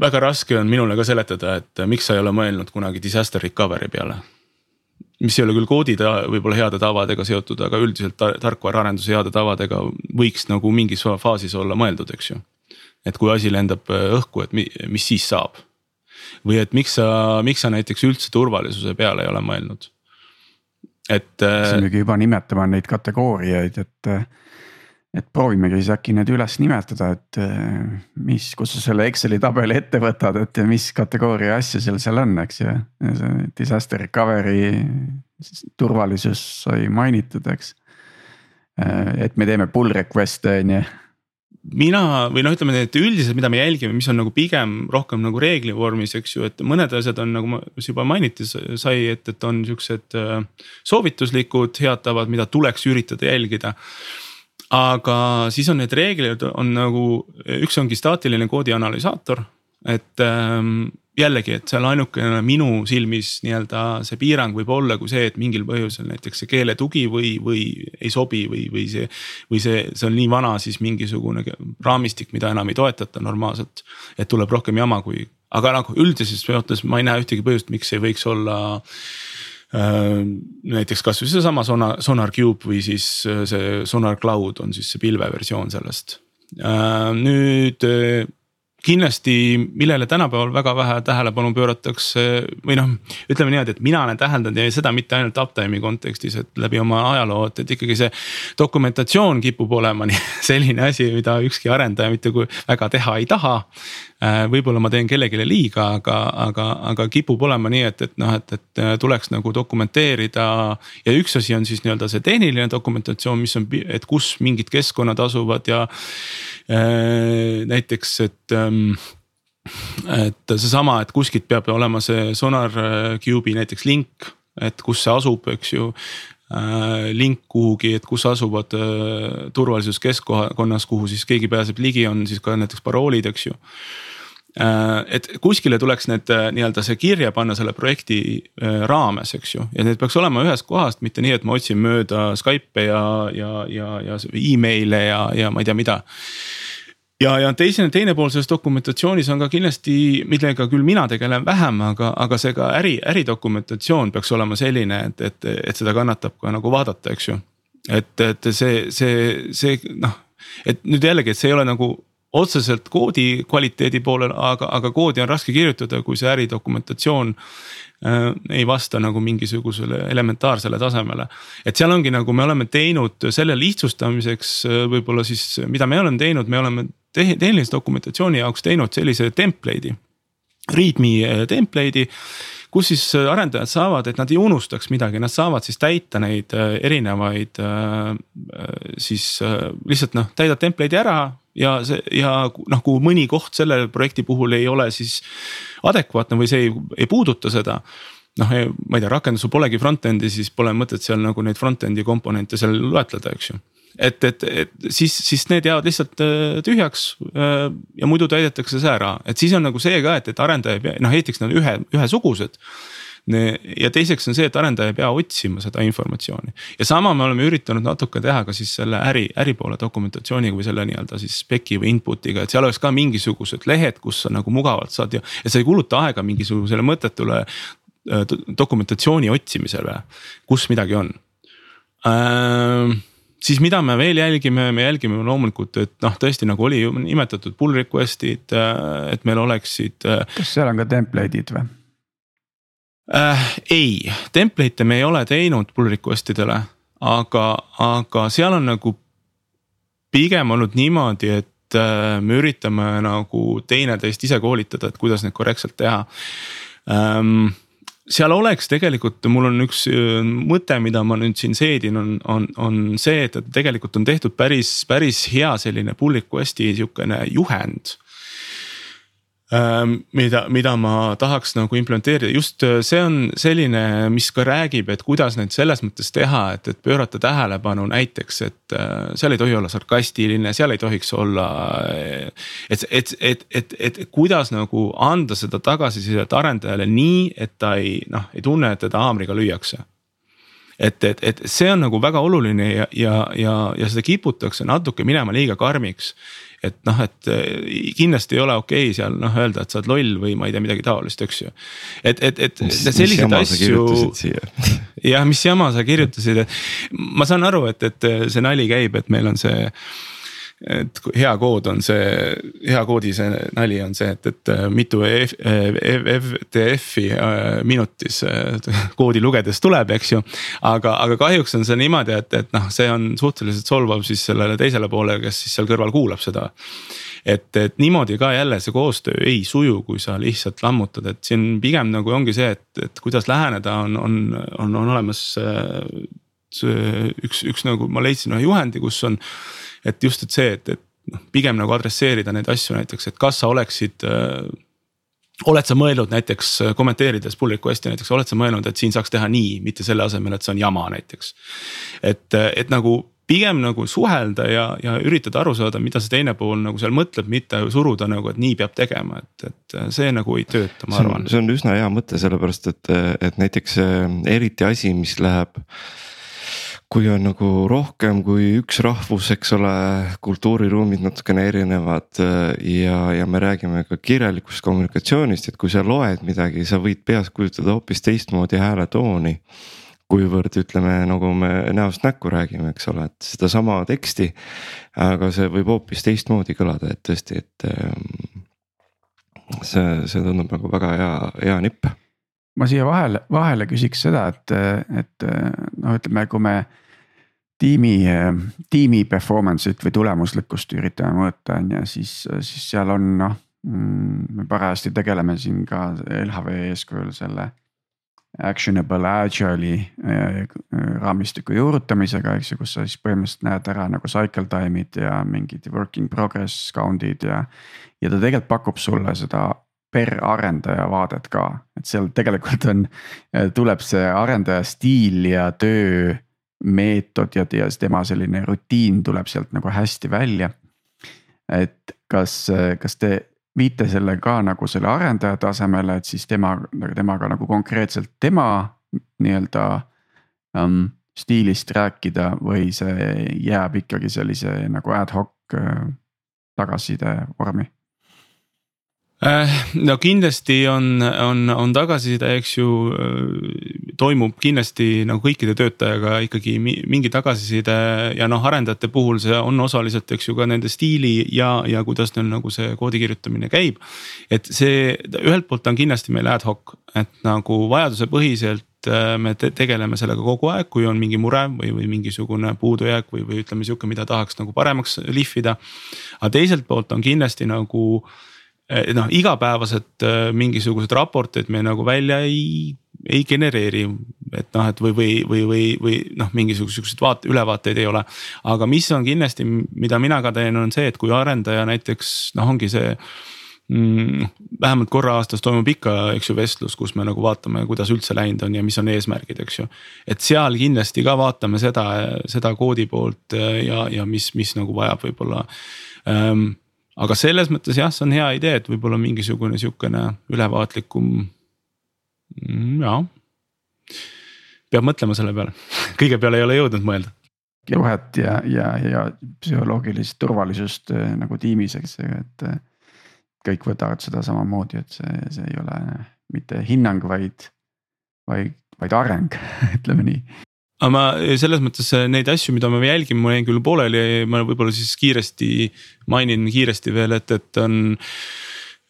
väga raske on minule ka seletada, et miks sa ei ole mõelnud kunagi disaster recovery peale mis ei ole küll koodi ta võib-olla heade tavadega seotud, aga üldiselt tarkvaraarenduse heade tavadega võiks nagu mingis faasis olla mõeldud, eks ju. et kui asi lendab äh, õhku, et mis siis saab. või et miks sa, miks sa näiteks üldse turvalisuse peale ei ole mõelnud. et. Äh, siis muidugi juba nimetama neid kategooriaid, et et proovimegi siis äkki need üles nimetada, et mis, kus sa selle Exceli tabeli ette võtad, et mis kategooria asju seal seal on, eks ju. Disaster recovery, turvalisus sai mainitud, eks. et me teeme pull request'e on ju mina või noh, ütleme need üldiselt, mida me jälgime, mis on nagu pigem rohkem nagu reegli vormis, eks ju, et mõned asjad on nagu juba mainiti sai, et, et on siuksed soovituslikud head tavad, mida tuleks üritada jälgida aga siis on need reeglid on nagu, üks ongi staatiline koodi analüsaator, et ähm, jällegi, et seal ainukene minu silmis nii-öelda see piirang võib olla kui see, et mingil põhjusel näiteks see keele tugi või, või ei sobi või, või see. või see, see on nii vana, siis mingisugune raamistik, mida enam ei toetata normaalselt, et tuleb rohkem jama, kui, aga nagu üldises mõttes ma ei näe ühtegi põhjust, miks ei võiks olla äh, näiteks kasvõi seesama Sonar, Sonar Cube või siis äh, see Sonar Cloud on siis see pilveversioon sellest äh,. nüüd kindlasti, millele tänapäeval väga vähe tähelepanu pööratakse või noh, ütleme niimoodi, et mina olen täheldanud ja seda mitte ainult uptime'i kontekstis, et läbi oma ajaloo, et, et ikkagi see. dokumentatsioon kipub olema nii selline asi, mida ükski arendaja mitte kui väga teha ei taha. Äh, võib-olla ma teen kellelegi liiga, aga, aga, aga kipub olema nii, et, et noh, et, et tuleks nagu dokumenteerida. ja üks asi on siis nii-öelda see tehniline dokumentatsioon, mis on, et kus mingid keskkonnad asuvad ja Äh, näiteks, et et seesama, et kuskilt peab olema see Sonar äh, Cube'i näiteks link, et kus see asub, eks ju. Äh, link kuhugi, et kus asuvad turvalisuskeskkonnas, kuhu siis keegi pääseb ligi, on siis ka näiteks paroolid, eks ju. Et kuskile tuleks need nii-öelda see kirja panna selle projekti raames, eks ju, ja need peaks olema ühest kohast, mitte nii, et ma otsin mööda Skype'e ja, ja, ja, ja email'e ja, ja ma ei tea, mida ja, ja teine, teine pool selles dokumentatsioonis on ka kindlasti, millega küll mina tegelen vähem, aga, aga see ka äri, äridokumentatsioon peaks olema selline, et, et, et seda kannatab ka nagu vaadata, eks ju. et, et see, see, see noh, et nüüd jällegi, et see ei ole nagu otseselt koodi kvaliteedi poolel, aga, aga koodi on raske kirjutada, kui see äridokumentatsioon äh, ei vasta nagu mingisugusele elementaarsele tasemele. et seal ongi nagu me oleme teinud selle lihtsustamiseks äh, võib-olla siis, mida me oleme teinud, me oleme tehnilise dokumentatsiooni jaoks teinud sellise template'i, readme äh, template'i kus siis äh, arendajad saavad, et nad ei unustaks midagi, nad saavad siis täita neid erinevaid siis lihtsalt noh, täidad template'i ära ja see ja noh, kui mõni koht selle projekti puhul ei ole siis adekvaatne või see ei, ei puuduta seda noh, ma ei tea, rakendusel polegi front-end'i, siis pole mõtet seal nagu neid front-end'i komponente seal loetleda, eks ju. Et, et, et siis, siis need jäävad lihtsalt äh, tühjaks äh, ja muidu täidetakse see ära, et siis on nagu see ka, et, et arendaja ei pea, noh esiteks nad on ühe, ühesugused ja teiseks on see, et arendaja ei pea otsima seda informatsiooni ja sama me oleme üritanud natuke teha ka siis selle äri, äripoole dokumentatsiooniga või selle nii-öelda siis spec'i või input'iga, et seal oleks ka mingisugused lehed, kus sa nagu mugavalt saad ja, ja sa ei kuluta aega mingisugusele mõttetule äh, dokumentatsiooni otsimisele, kus midagi on äh, siis mida me veel jälgime, me jälgime loomulikult, et noh, tõesti nagu oli nimetatud pull request'id, äh, et meil oleksid. Äh, kas seal on ka template'id või? Äh,. ei, template'e me ei ole teinud pull request idele, aga, aga seal on nagu pigem olnud niimoodi, et äh, me üritame nagu teineteist ise koolitada, et kuidas neid korrektselt teha ähm, seal oleks tegelikult, mul on üks äh, mõte, mida ma nüüd siin seedin, on, on, on see, et, tegelikult on tehtud päris, päris hea selline pull request'i sihukene juhend mida, mida ma tahaks nagu implementeerida, just äh, see on selline, mis ka räägib, et kuidas neid selles mõttes teha, et, et pöörata tähelepanu näiteks, et äh, seal ei tohi olla sarkastiline, seal ei tohiks olla. Äh, et, et, et, et, et kuidas nagu anda seda tagasisidet arendajale nii, et ta ei noh, ei tunne, et teda haamriga lüüakse et, et, et see on nagu väga oluline ja, ja, ja, ja seda kiputakse natuke minema liiga karmiks et noh, et eh, kindlasti ei ole okei okay seal noh öelda, et sa oled loll või ma ei tea midagi taolist, eks ju. et, et, et selliseid asju. jah, mis jama sa kirjutasid, et ma saan aru, et, et see nali käib, et meil on see et hea kood on see, hea koodi see nali on see, et, et äh, mitu FTF-i äh, minutis äh, koodi lugedes tuleb, eks ju. aga, aga kahjuks on see niimoodi, et, et noh, see on suhteliselt solvav siis sellele teisele poolele, kes siis seal kõrval kuulab seda et, et niimoodi ka jälle see koostöö ei suju, kui sa lihtsalt lammutad, et siin pigem nagu ongi see, et, et kuidas läheneda, on, on, on, on olemas üks, üks nagu ma leidsin ühe juhendi, kus on et just, et see, et, et noh, pigem nagu adresseerida neid asju näiteks, et kas sa oleksid äh, oled sa mõelnud näiteks äh, kommenteerides pull request'i näiteks, oled sa mõelnud, et siin saaks teha nii, mitte selle asemel, et see on jama näiteks. et, äh, et nagu pigem nagu suhelda ja, ja üritada aru saada, mida see teine pool nagu seal mõtleb, mitte suruda nagu, et nii peab tegema, et, et see nagu ei tööta, ma arvan. see on üsna hea mõte, sellepärast et, et näiteks eriti asi, mis läheb kui on nagu rohkem kui üks rahvus, eks ole, kultuuriruumid natukene erinevad ja, ja me räägime ka kirjalikust kommunikatsioonist, et kui sa loed midagi, sa võid peas kujutada hoopis teistmoodi hääletooni kuivõrd ütleme, nagu me näost näkku räägime, eks ole, et sedasama teksti. aga see võib hoopis teistmoodi kõlada, et tõesti, et ähm, see, see tundub nagu väga hea, hea nipp. Ma siia vahele, vahele küsiks seda, et, et noh, ütleme, kui me tiimi, tiimi performance'it või tulemuslikkust üritame mõõta, on ju, siis, siis seal on noh. Mm, me parajasti tegeleme siin ka LHV eeskujul selle actionable agile'i äh, raamistiku juurutamisega, eks ju, kus sa siis põhimõtteliselt näed ära nagu cycle time'id ja mingid working progress count'id ja. ja ta tegelikult pakub sulle seda per arendaja vaadet ka, et seal tegelikult on, tuleb see arendaja stiil ja töömeetod ja, ja tema selline rutiin tuleb sealt nagu hästi välja. et kas, kas te viite selle ka nagu selle arendaja tasemele, et siis tema, temaga nagu konkreetselt tema nii-öelda um, stiilist rääkida või see jääb ikkagi sellise nagu ad hoc äh, tagasiside vormi no kindlasti on, on, on tagasiside, eks ju, äh, toimub kindlasti nagu kõikide töötajaga ikkagi mingi tagasiside ja noh, arendajate puhul see on osaliselt, eks ju, ka nende stiili ja, ja kuidas neil nagu see koodi kirjutamine käib. et see ühelt poolt on kindlasti meil ad hoc, et nagu vajadusepõhiselt äh, me te tegeleme sellega kogu aeg, kui on mingi mure või, või mingisugune puudujääk või, või ütleme sihuke, mida tahaks nagu paremaks lihvida. aga teiselt poolt on kindlasti nagu noh, igapäevased eh, mingisugused raportid me nagu välja ei, ei genereeri. et noh, et või, või, või, või, või noh, mingisuguseid vaate, ülevaateid ei ole. aga mis on kindlasti, mida mina ka teen, on see, et kui arendaja näiteks noh, ongi see mm,. vähemalt korra aastas toimub ikka, eks ju, vestlus, kus me nagu vaatame, kuidas üldse läinud on ja mis on eesmärgid, eks ju. et seal kindlasti ka vaatame seda, seda koodi poolt eh, ja, ja mis, mis nagu vajab võib-olla ähm, aga selles mõttes jah, see on hea idee, et võib-olla mingisugune sihukene ülevaatlikum, mm, jaa. peab mõtlema selle peale, kõige peale ei ole jõudnud mõelda. juhet ja, ja, ja psühholoogilist turvalisust eh, nagu tiimis, eks ju, et eh, kõik võtavad seda samamoodi, et see, see ei ole mitte hinnang, vaid, vaid, vaid areng ütleme nii aga ma selles mõttes äh, neid asju, mida ma jälgin, ma jäin küll pooleli, ma võib-olla siis kiiresti mainin kiiresti veel, et, et on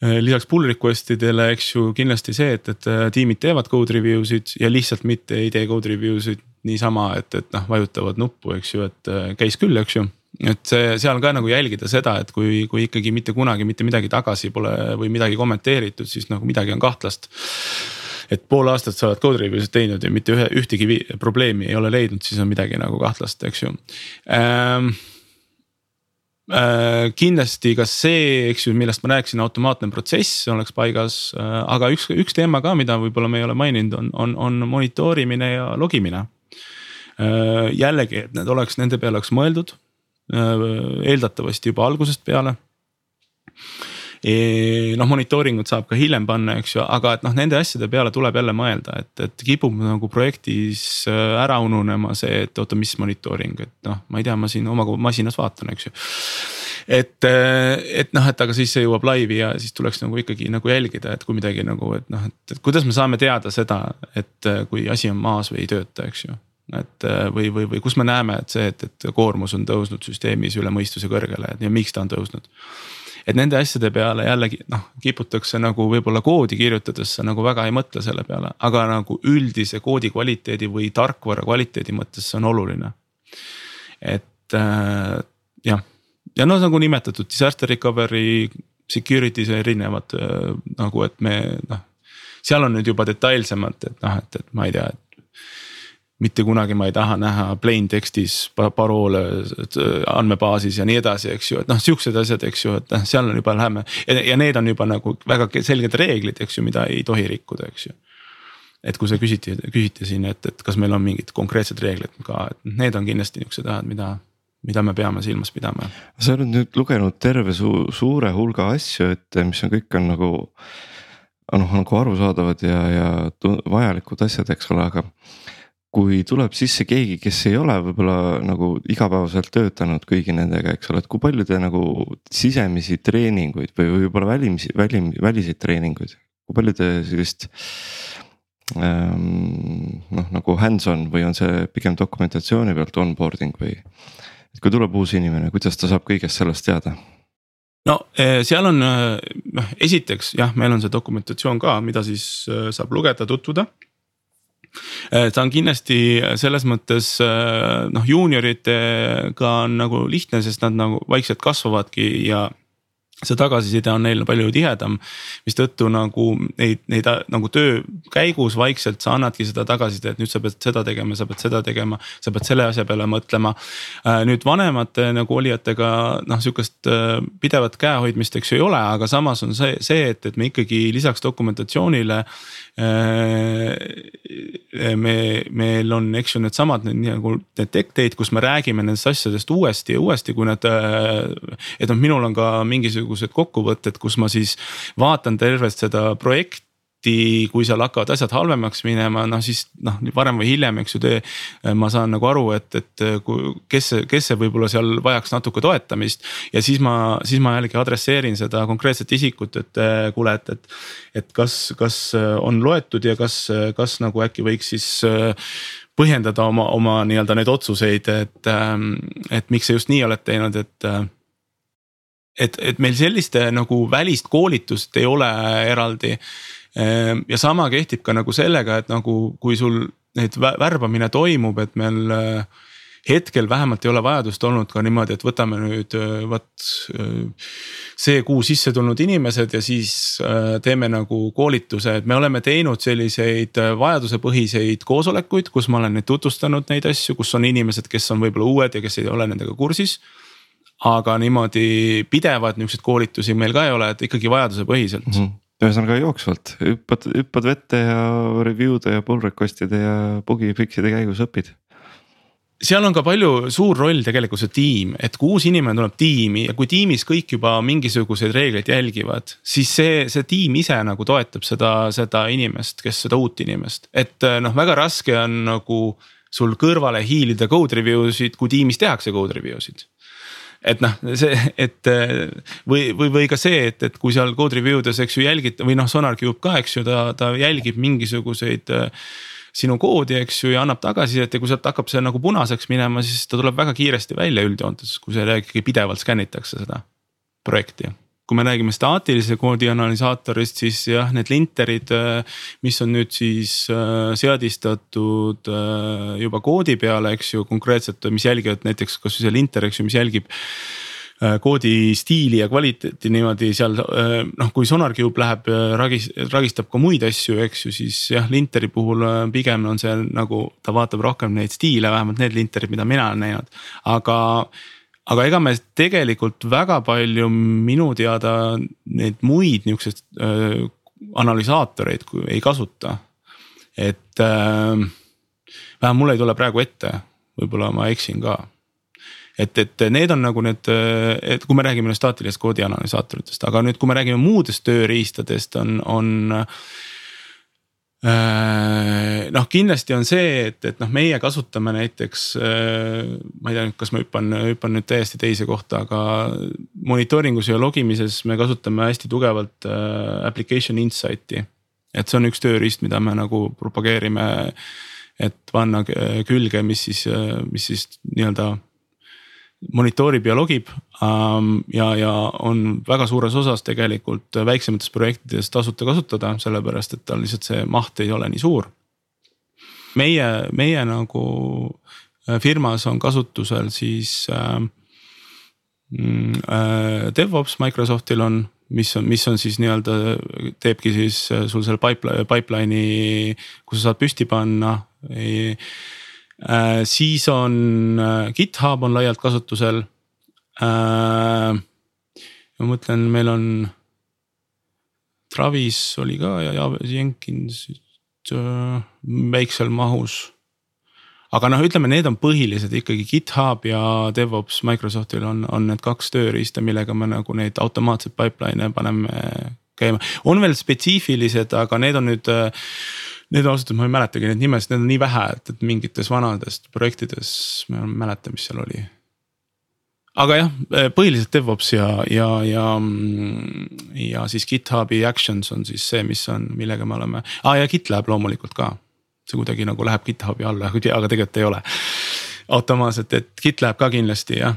äh, lisaks pull request idele, eks ju, kindlasti see, et, et tiimid teevad code review sid ja lihtsalt mitte ei tee code review sid niisama, et, et noh, vajutavad nuppu, eks ju, et käis küll, eks ju. et see seal ka nagu jälgida seda, et kui, kui ikkagi mitte kunagi mitte midagi tagasi pole või midagi kommenteeritud, siis nagu midagi on kahtlast et pool aastat sa oled code review'sid teinud ja mitte ühe, ühtegi probleemi ei ole leidnud, siis on midagi nagu kahtlast, eks ju ähm, äh, kindlasti ka see, eks ju, millest ma rääkisin, automaatne protsess oleks paigas äh,, aga üks, üks teema ka, mida võib-olla me ei ole maininud, on, on, on monitoorimine ja logimine äh,. jällegi, et need oleks, nende peale oleks mõeldud äh, eeldatavasti juba algusest peale noh, monitooringut saab ka hiljem panna, eks ju, aga et noh, nende asjade peale tuleb jälle mõelda, et, et kipub nagu projektis äh, ära ununema see, et oota, mis monitooring, et noh, ma ei tea, ma siin oma masinas vaatan, eks ju. Et, äh, et noh, et aga siis see jõuab laivi ja siis tuleks nagu ikkagi nagu jälgida, et kui midagi nagu, et noh, et, kuidas me saame teada seda, et äh, kui asi on maas või ei tööta, eks ju. Et või, või, või kus me näeme, et see, et, et koormus on tõusnud süsteemis üle mõistuse kõrgele ja miks ta on tõusnud et nende asjade peale jällegi noh, kiputakse nagu võib-olla koodi kirjutades sa nagu väga ei mõtle selle peale, aga nagu üldise koodi kvaliteedi või tarkvara kvaliteedi mõttes see on oluline. et äh, jah, ja noh, nagu nimetatud disaster recovery, security's erinevad äh, nagu, et me noh seal on nüüd juba detailsemalt, et noh, et, et ma ei tea, et mitte kunagi ma ei taha näha plain tekstis paroole andmebaasis ja nii edasi, eks ju, et noh, siuksed asjad, eks ju, et noh, seal on juba läheme ja, need on juba nagu väga selged reeglid, eks ju, mida ei tohi rikkuda, eks ju. et kui sa küsiti, küsiti siin, et, et kas meil on mingid konkreetsed reeglid ka, et need on kindlasti niuksed asjad, mida, mida me peame silmas pidama. sa oled nüüd lugenud terve su suure hulga asju, et mis on kõik on nagu noh, nagu arusaadavad ja, ja vajalikud asjad, eks ole, aga kui tuleb sisse keegi, kes ei ole võib-olla nagu igapäevaselt töötanud kõigi nendega, eks ole, et kui palju te nagu sisemisi treeninguid või võib-olla välimisi, välim, väliseid treeninguid, kui palju te sellist ähm,. noh, nagu hands-on või on see pigem dokumentatsiooni pealt onboarding või? et kui tuleb uus inimene, kuidas ta saab kõigest sellest teada? no eh, seal on eh, noh, esiteks jah, meil on see dokumentatsioon ka, mida siis eh, saab lugeda, tutvuda ta on kindlasti selles mõttes noh, juunioritega on nagu lihtne, sest nad nagu vaikselt kasvavadki ja see tagasiside on neil palju tihedam, mistõttu nagu neid, neid nagu töö käigus vaikselt sa annadki seda tagasisidet, nüüd sa pead seda tegema, sa pead seda tegema, sa pead selle asja peale mõtlema. Nüüd vanemate nagu olijatega noh, sihukest pidevat käehoidmist, eks ju ei ole, aga samas on see, see, et, et me ikkagi lisaks dokumentatsioonile me, meil on, eks ju, needsamad need nagu need tech day'd, kus me räägime nendest asjadest uuesti ja uuesti, kui need. Äh, et noh, minul on ka mingisugused kokkuvõtted, kus ma siis vaatan tervet seda projekti tihti, kui seal hakkavad asjad halvemaks minema, noh siis noh, varem või hiljem, eks ju, te. ma saan nagu aru, et, et kui, kes kes see võib-olla seal vajaks natuke toetamist. ja siis ma, siis ma jällegi adresseerin seda konkreetset isikut, et kuule, et, et. et kas, kas on loetud ja kas, kas nagu äkki võiks siis põhjendada oma, oma nii-öelda neid otsuseid, et, et miks sa just nii oled teinud, et et, et meil selliste nagu välist koolitust ei ole eraldi ja sama kehtib ka nagu sellega, et nagu kui sul neid värbamine toimub, et meil äh, hetkel vähemalt ei ole vajadust olnud ka niimoodi, et võtame nüüd äh, vot äh, see kuu sisse tulnud inimesed ja siis teeme nagu koolituse, et me oleme teinud selliseid vajadusepõhiseid koosolekuid, kus ma olen neid tutvustanud neid asju, kus on inimesed, kes on võib-olla uued ja kes ei ole nendega kursis. Aga niimoodi pidevat niisuguseid koolitusi meil ka ei ole, et ikkagi vajadusepõhiselt. Mm. -hmm ühesõnaga jooksvalt. Hüppad, hüppad vette ja review de ja pull request'ide ja bugi fix'ide käigus õpid. Seal on ka palju suur roll tegelikult see tiim, et kui uus inimene tuleb tiimi ja kui tiimis kõik juba mingisuguseid reegleid jälgivad, siis see, see tiim ise nagu toetab seda, seda inimest, kes seda uut inimest, et noh, väga raske on nagu sul kõrvale hiilida code review sid, kui tiimis tehakse code review sid et noh, see, et või, või, või ka see, et, et kui seal code review des, eks ju jälgid või noh, SonarCube ka, eks ju, ta, ta jälgib mingisuguseid sinu koodi, eks ju, ja annab tagasisidet ja kui sealt hakkab see nagu punaseks minema, siis ta tuleb väga kiiresti välja üldjoontes, kui seal ikkagi pidevalt skännitakse seda projekti kui me räägime staatilise koodi analüsaatorist, siis jah, need linterid, mis on nüüd siis äh, seadistatud äh, juba koodi peale, eks ju, konkreetselt, mis jälgivad näiteks kasvõi see linter, eks ju, mis jälgib äh, koodi stiili ja kvaliteeti niimoodi seal noh, kui SonarCube läheb ragis, ragistab ka muid asju, eks ju, siis jah, linteri puhul pigem on see nagu ta vaatab rohkem neid stiile, vähemalt need linterid, mida mina olen näinud, aga aga ega me tegelikult väga palju minu teada neid muid niukseid analüsaatoreid ei kasuta. et äh, vähemalt mul ei tule praegu ette, võib-olla ma eksin ka. et, et need on nagu need, et kui me räägime staatilisest koodi analüsaatoritest, aga nüüd, kui me räägime muudest tööriistadest, on, on noh, kindlasti on see, et, et noh, meie kasutame näiteks, äh, ma ei tea nüüd, kas ma hüppan, hüppan nüüd täiesti teise kohta, aga monitooringus ja logimises me kasutame hästi tugevalt äh, application insight'i. et see on üks tööriist, mida me nagu propageerime, et panna külge, mis siis, mis siis nii-öelda monitoorib ja logib ähm, ja, ja on väga suures osas tegelikult väiksemates projektides tasuta kasutada, sellepärast et tal lihtsalt see maht ei ole nii suur. meie, meie nagu äh, firmas on kasutusel siis äh, äh, DevOps Microsoftil on, mis on, mis on siis nii-öelda, teebki siis äh, sul selle pipeline, pipeline'i, kus sa saad püsti panna siis on äh, GitHub on laialt kasutusel. Äh, ma mõtlen, meil on. Travis oli ka ja Jenkins väiksel mahus. aga noh, ütleme, need on põhilised ikkagi GitHub ja DevOps Microsoftil on, on need kaks tööriista, millega me nagu neid automaatseid pipeline'e paneme käima. on veel spetsiifilised, aga need on nüüd Need ausalt öeldes ma ei mäletagi neid nimesid, need on nii vähe, et, et mingites vanadest projektides ma ei mäleta, mis seal oli. Aga jah, põhiliselt DevOps ja, ja, ja, ja siis GitHubi Actions on siis see, mis on, millega me oleme ah,, ja GitLab loomulikult ka. see kuidagi nagu läheb GitHubi alla, aga tegelikult ei ole. Automaatselt, et GitLab ka kindlasti jah.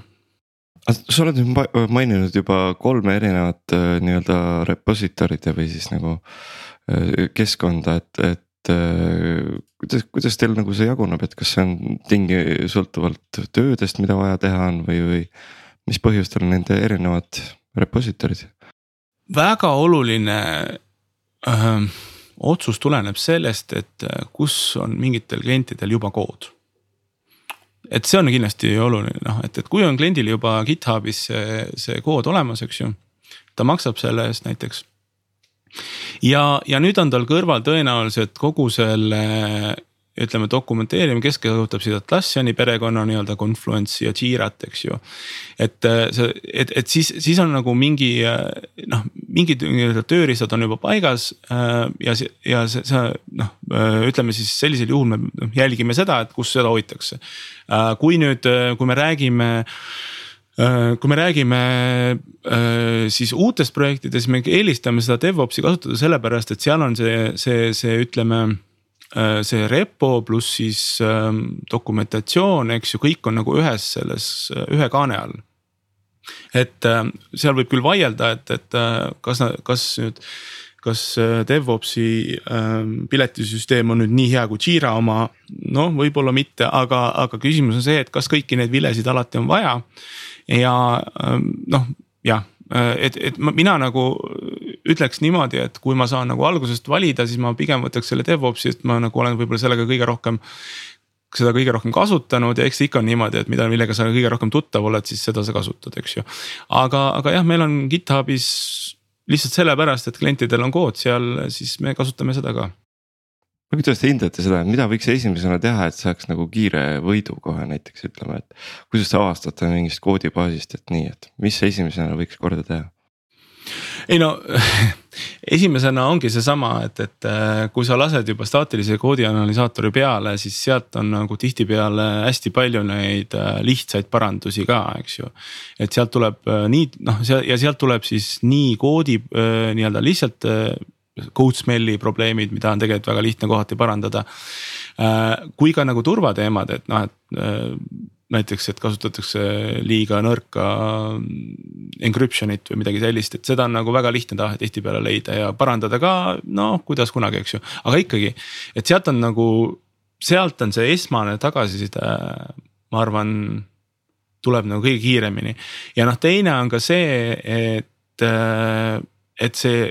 Sa oled nüüd maininud juba kolme erinevat äh, nii-öelda repository'd või siis nagu äh, keskkonda, et, et kuidas, kuidas teil nagu see jaguneb, et kas see on tingi sõltuvalt töödest, mida vaja teha on või, või mis põhjustel nende erinevad repository'd? väga oluline öö, otsus tuleneb sellest, et äh, kus on mingitel klientidel juba kood. et see on kindlasti oluline, noh, et, et kui on kliendil juba GitHubis see, see kood olemas, eks ju. ta maksab selle eest näiteks ja, ja nüüd on tal kõrval tõenäoliselt kogu selle ütleme dokumenteerime, kes kasutab seda Atlassiani perekonna nii-öelda Confluence'i ja Jirat, eks ju. et äh, see, et, et siis, siis on nagu mingi äh, noh, mingid nii-öelda tööriistad on juba paigas äh, ja ja see, see noh, ütleme siis sellisel juhul me noh, jälgime seda, et kus seda hoitakse. kui nüüd, kui me räägime kui me räägime siis uutest projektidest, me eelistame seda DevOpsi kasutada sellepärast, et seal on see, see, see ütleme Äh, see repo pluss siis ähm, dokumentatsioon, eks ju, kõik on nagu ühes selles, äh, ühe kaane all. et äh, seal võib küll vaielda, et, et kas, kas nüüd kas DevOpsi ähm, piletisüsteem on nüüd nii hea kui Jira oma, noh, võib-olla mitte, aga, aga küsimus on see, et kas kõiki neid vilesid alati on vaja. ja ähm, noh, jah, et, et mina nagu ütleks niimoodi, et kui ma saan nagu algusest valida, siis ma pigem võtaks selle DevOpsi, sest ma nagu olen võib-olla sellega kõige rohkem seda kõige rohkem kasutanud ja eks ikka on niimoodi, et mida, millega sa kõige rohkem tuttav oled, siis seda sa kasutad, eks ju. aga, aga jah, meil on GitHubis lihtsalt sellepärast, et klientidel on kood seal, siis me kasutame seda ka. no kuidas te hindate seda, mida võiks esimesena teha, et saaks nagu kiire võidu kohe näiteks ütleme, et. kuidas te avastate mingist koodibaasist, et nii, et mis esimesena võiks korda teha? Ei no esimesena ongi seesama, et, et äh, kui sa lased juba staatilise koodi analüsaatori peale, siis sealt on nagu tihtipeale hästi palju neid äh, lihtsaid parandusi ka, eks ju. et sealt tuleb äh, nii noh, ja sealt tuleb siis nii koodi nii-öelda lihtsalt code smell'i probleemid, mida on tegelikult väga lihtne kohati parandada. kui ka nagu turvateemad, et noh, et näiteks, et kasutatakse liiga nõrka encryption'it või midagi sellist, et seda on nagu väga lihtne tahe tihtipeale leida ja parandada ka noh, kuidas kunagi, eks ju, aga ikkagi. et sealt on nagu, sealt on see esmane tagasiside, ma arvan, tuleb nagu kõige kiiremini. ja noh, teine on ka see, et, et see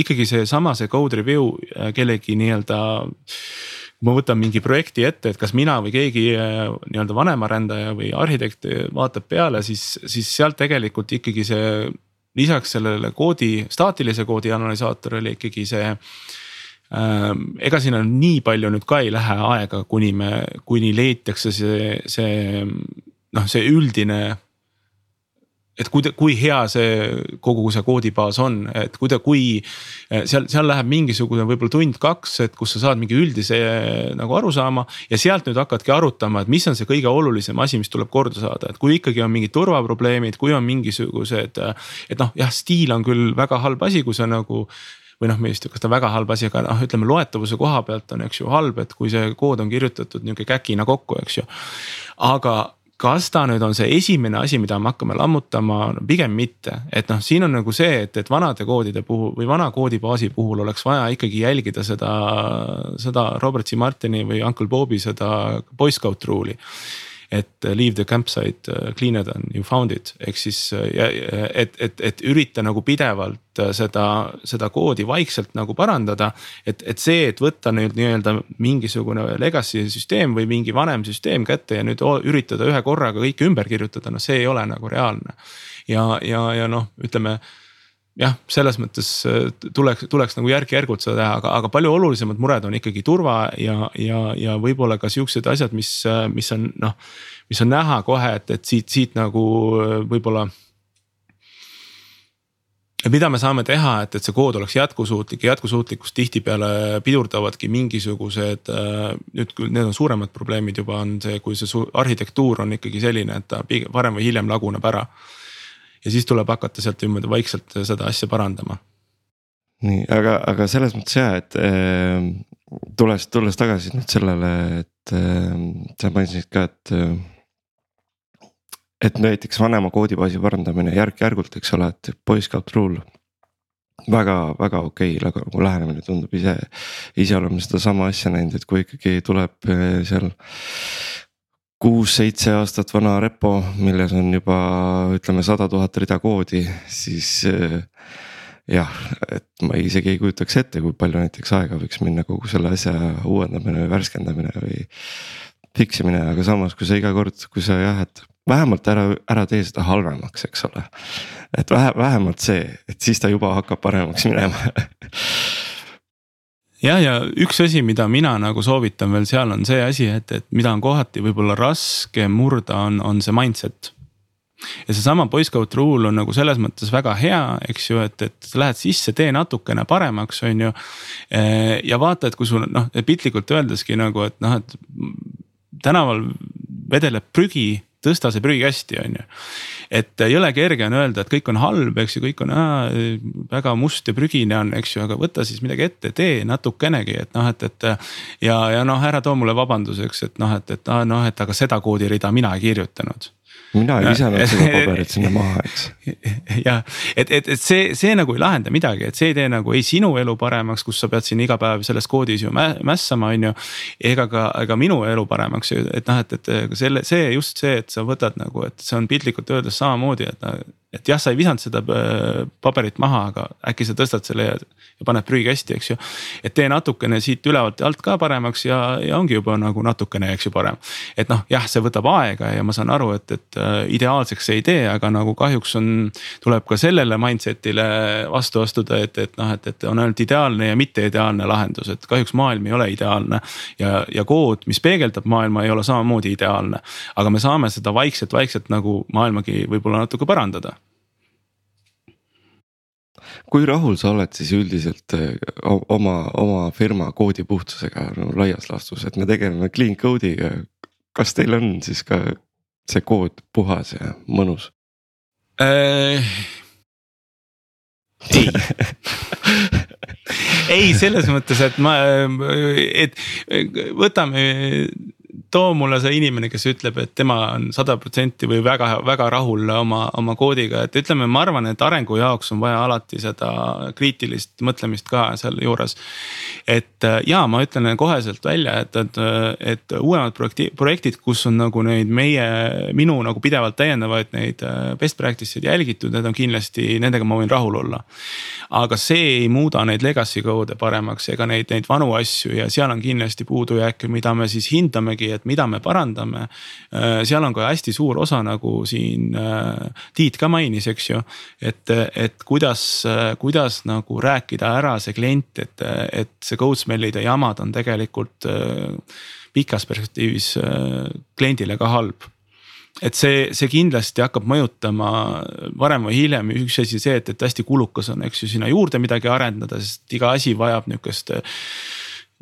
ikkagi seesama, see code review kellegi nii-öelda kui ma võtan mingi projekti ette, et kas mina või keegi äh, nii-öelda vanemarendaja või arhitekt vaatab peale, siis, siis sealt tegelikult ikkagi see. lisaks sellele koodi, staatilise koodi analüsaatorile ikkagi see ähm,. ega sinna nii palju nüüd ka ei lähe aega, kuni me, kuni leitakse see, see noh, see üldine et kui, kui hea see kogu see koodibaas on, et kui ta, kui seal, seal läheb mingisugune võib-olla tund-kaks, et kus sa saad mingi üldise nagu arusaama. ja sealt nüüd hakkadki arutama, et mis on see kõige olulisem asi, mis tuleb korda saada, et kui ikkagi on mingid turvaprobleemid, kui on mingisugused. et noh, jah, stiil on küll väga halb asi, kui sa nagu või noh, tea, kas ta väga halb asi, aga noh, ütleme loetavuse koha pealt on, eks ju, halb, et kui see kood on kirjutatud nihuke käkina kokku, eks ju. aga kas ta nüüd on see esimene asi, mida me hakkame lammutama no,, pigem mitte, et noh, siin on nagu see, et, et vanade koodide puhul või vana koodibaasi puhul oleks vaja ikkagi jälgida seda, seda Robert C Martini või Uncle Bobi seda Boy Scout rule'i et leave the campsite uh, cleaner than you found it, ehk siis uh, et, et, et ürita nagu pidevalt seda, seda koodi vaikselt nagu parandada. et, et see, et võtta nüüd nii-öelda mingisugune legacy süsteem või mingi vanem süsteem kätte ja nüüd üritada ühe korraga kõike ümber kirjutada, noh, see ei ole nagu reaalne. ja, ja, ja noh, ütleme jah, selles mõttes äh, tuleks, tuleks nagu järk-järgult seda teha, aga, aga palju olulisemad mured on ikkagi turva ja, ja, ja võib-olla ka siuksed asjad, mis, mis on noh. mis on näha kohe, et, et siit, siit nagu äh, võib-olla. mida me saame teha, et, et see kood oleks jätkusuutlik ja jätkusuutlikkust tihtipeale pidurdavadki mingisugused. Äh, nüüd küll need on suuremad probleemid juba on see, kui see arhitektuur on ikkagi selline, et ta varem või hiljem laguneb ära ja siis tuleb hakata sealt niimoodi vaikselt seda asja parandama. nii, aga, aga selles mõttes ja, et äh, tulles, tulles tagasi nüüd sellele, et äh, sa mainisid ka, et äh,. et näiteks vanema koodibaasi parandamine järk-järgult, eks ole, et boyscout rule väga, väga okei okay, nagu lähenemine tundub ise, ise oleme sedasama asja näinud, et kui ikkagi tuleb äh, seal kuus-seitse aastat vana repo, milles on juba ütleme sada tuhat rida koodi, siis eh, jah, et ma isegi ei kujutaks ette, kui palju näiteks aega võiks minna kogu selle asja uuendamine või värskendamine või. Fix imine, aga samas, kui sa iga kord, kui sa jah, et vähemalt ära, ära tee seda halvemaks, eks ole. et vähe, vähemalt see, et siis ta juba hakkab paremaks minema ja, ja üks asi, mida mina nagu soovitan veel seal on see asi, et, et mida on kohati võib-olla raske murda, on, on see mindset ja seesama boyscout rule on nagu selles mõttes väga hea, eks ju, et, et lähed sisse, tee natukene paremaks, on ju. ja vaata, et kui sul noh, piltlikult öeldeski nagu, et noh, et tänaval vedeleb prügi tõsta see prügikasti, on ju. et jõle kerge on öelda, et kõik on halb, eks ju, kõik on aa, väga must ja prügine on, eks ju, aga võta siis midagi ette, tee natukenegi, et noh, et, et. ja, ja noh, ära too mulle vabanduseks, et noh, et, et noh, et aga seda koodirida mina ei kirjutanud mina ei visanud seda paberit sinna maha, eks. jah, et, et, et see, see nagu ei lahenda midagi, et see ei tee nagu ei sinu elu paremaks, kus sa pead siin iga päev selles koodis ju mässama, on ju. ega ka, ega minu elu paremaks, et noh, et, et selle, see just see, et sa võtad nagu, et see on piltlikult öeldes samamoodi, et et jah, sa ei visanud seda äh, paberit maha, aga äkki sa tõstad selle ja, ja paned prügikasti, eks ju. et tee natukene siit ülevalt ja alt ka paremaks ja, ja ongi juba nagu natukene, eks ju, parem. et noh, jah, see võtab aega ja ma saan aru, et, et ideaalseks see ei tee, aga nagu kahjuks on. tuleb ka sellele mindset'ile vastu astuda, et, et noh, et, et on ainult ideaalne ja mitte ideaalne lahendus, et kahjuks maailm ei ole ideaalne. ja, ja kood, mis peegeldab maailma, ei ole samamoodi ideaalne. aga me saame seda vaikselt-vaikselt nagu maailmagi võib-olla natuke parandada kui rahul sa oled siis üldiselt eh, oma, oma firma koodi puhtusega no, laias laastus, et me tegeleme clean code'iga. kas teil on siis ka see kood puhas ja mõnus äh,? ei ei, selles mõttes, et ma, et võtame too mulle see inimene, kes ütleb, et tema on sada protsenti või väga-väga rahul oma, oma koodiga, et ütleme, ma arvan, et arengu jaoks on vaja alati seda kriitilist mõtlemist ka sealjuures. et äh, ja ma ütlen koheselt välja, et, et, et uuemad projekti, projektid, kus on nagu neid meie, minu nagu pidevalt täiendavaid neid äh, best practice'id jälgitud, need on kindlasti, nendega ma võin rahul olla. aga see ei muuda neid legacy code'e paremaks ega neid, neid vanu asju ja seal on kindlasti puudujääke, mida me siis hindamegi, et mida me parandame. Äh, seal on ka hästi suur osa, nagu siin äh, Tiit ka mainis, eks ju. et, et kuidas, kuidas nagu rääkida ära see klient, et, et see Codesmellide jamad on tegelikult äh, pikas perspektiivis kliendile ka halb et see, see kindlasti hakkab mõjutama varem või hiljem, üks asi see, et, et hästi kulukas on, eks ju, sinna juurde midagi arendada, sest iga asi vajab nihukest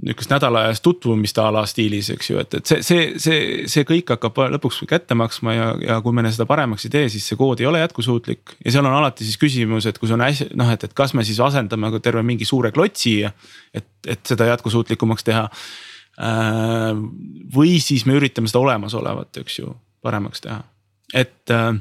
nihukest nädalaajast tutvumist a la stiilis, eks ju, et, et see, see, see, see kõik hakkab lõpuks kätte maksma ja, ja kui me seda paremaks ei tee, siis see kood ei ole jätkusuutlik. ja seal on alati siis küsimus, et kui see on hästi noh, et, et kas me siis asendame terve mingi suure klotsi, et, et seda jätkusuutlikumaks teha. Äh, või siis me üritame seda olemasolevat, eks ju, paremaks teha, et Äh,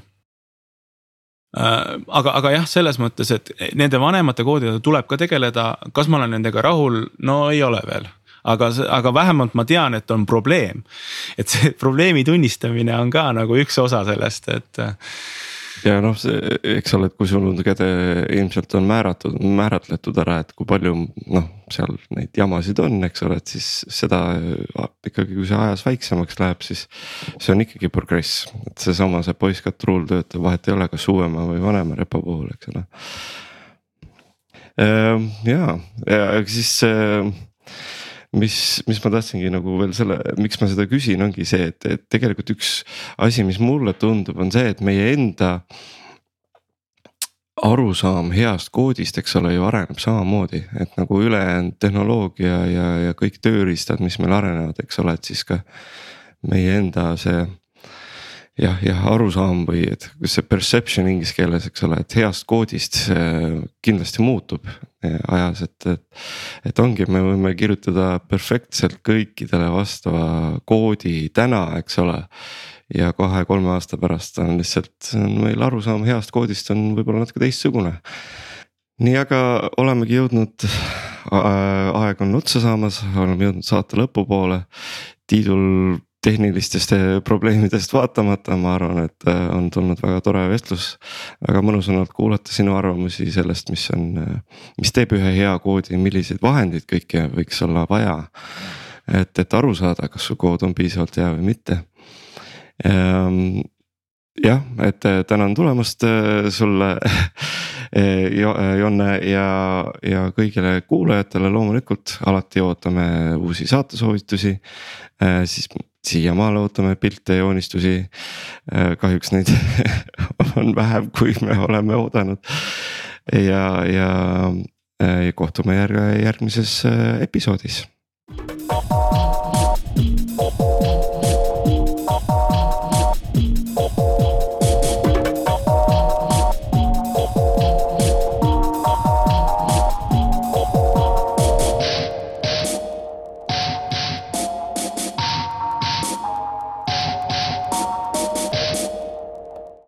aga, aga jah, selles mõttes, et nende vanemate koodidega tuleb ka tegeleda, kas ma olen nendega rahul, no ei ole veel. Aga, aga vähemalt ma tean, et on probleem. et see probleemi tunnistamine on ka nagu üks osa sellest, et ja noh, see, eks ole, et kui sul on käde ilmselt on määratud, määratletud ära, et kui palju noh, seal neid jamasid on, eks ole, et siis seda ikkagi, kui see ajas väiksemaks läheb, siis. see on ikkagi progress, et seesama, see, see boyscout rule töötab, vahet ei ole, kas uuema või vanema repo puhul, eks ole. Ehm, ja, ja siis mis, mis ma tahtsingi nagu veel selle, miks ma seda küsin, ongi see, et, et tegelikult üks asi, mis mulle tundub, on see, et meie enda arusaam heast koodist, eks ole, ju areneb samamoodi, et nagu ülejäänud tehnoloogia ja, ja kõik tööriistad, mis meil arenevad, eks ole, et siis ka meie enda see jah, jah arusaam või et see perception inglise keeles, eks ole, et heast koodist kindlasti muutub ajas, et, et. et ongi, me võime kirjutada perfektselt kõikidele vastava koodi täna, eks ole. ja kahe-kolme aasta pärast on lihtsalt meil arusaam heast koodist on võib-olla natuke teistsugune. nii, aga olemegi jõudnud aeg on otsa saamas, oleme jõudnud saate lõpupoole. Tiidul tehnilistest eh, probleemidest vaatamata, ma arvan, et eh, on tulnud väga tore vestlus. väga mõnus on olnud kuulata sinu arvamusi sellest, mis on, eh, mis teeb ühe hea koodi, milliseid vahendeid kõike võiks olla vaja. et, et aru saada, kas su kood on piisavalt hea või mitte ehm, jah, et tänan tulemast sulle Jonne ja, ja kõigile kuulajatele loomulikult alati ootame uusi saatesoovitusi. siis siiamaale ootame pilte, joonistusi. Äh, kahjuks neid on vähem, kui me oleme oodanud. ja, ja, ja äh, kohtume järg, järgmises äh, episoodis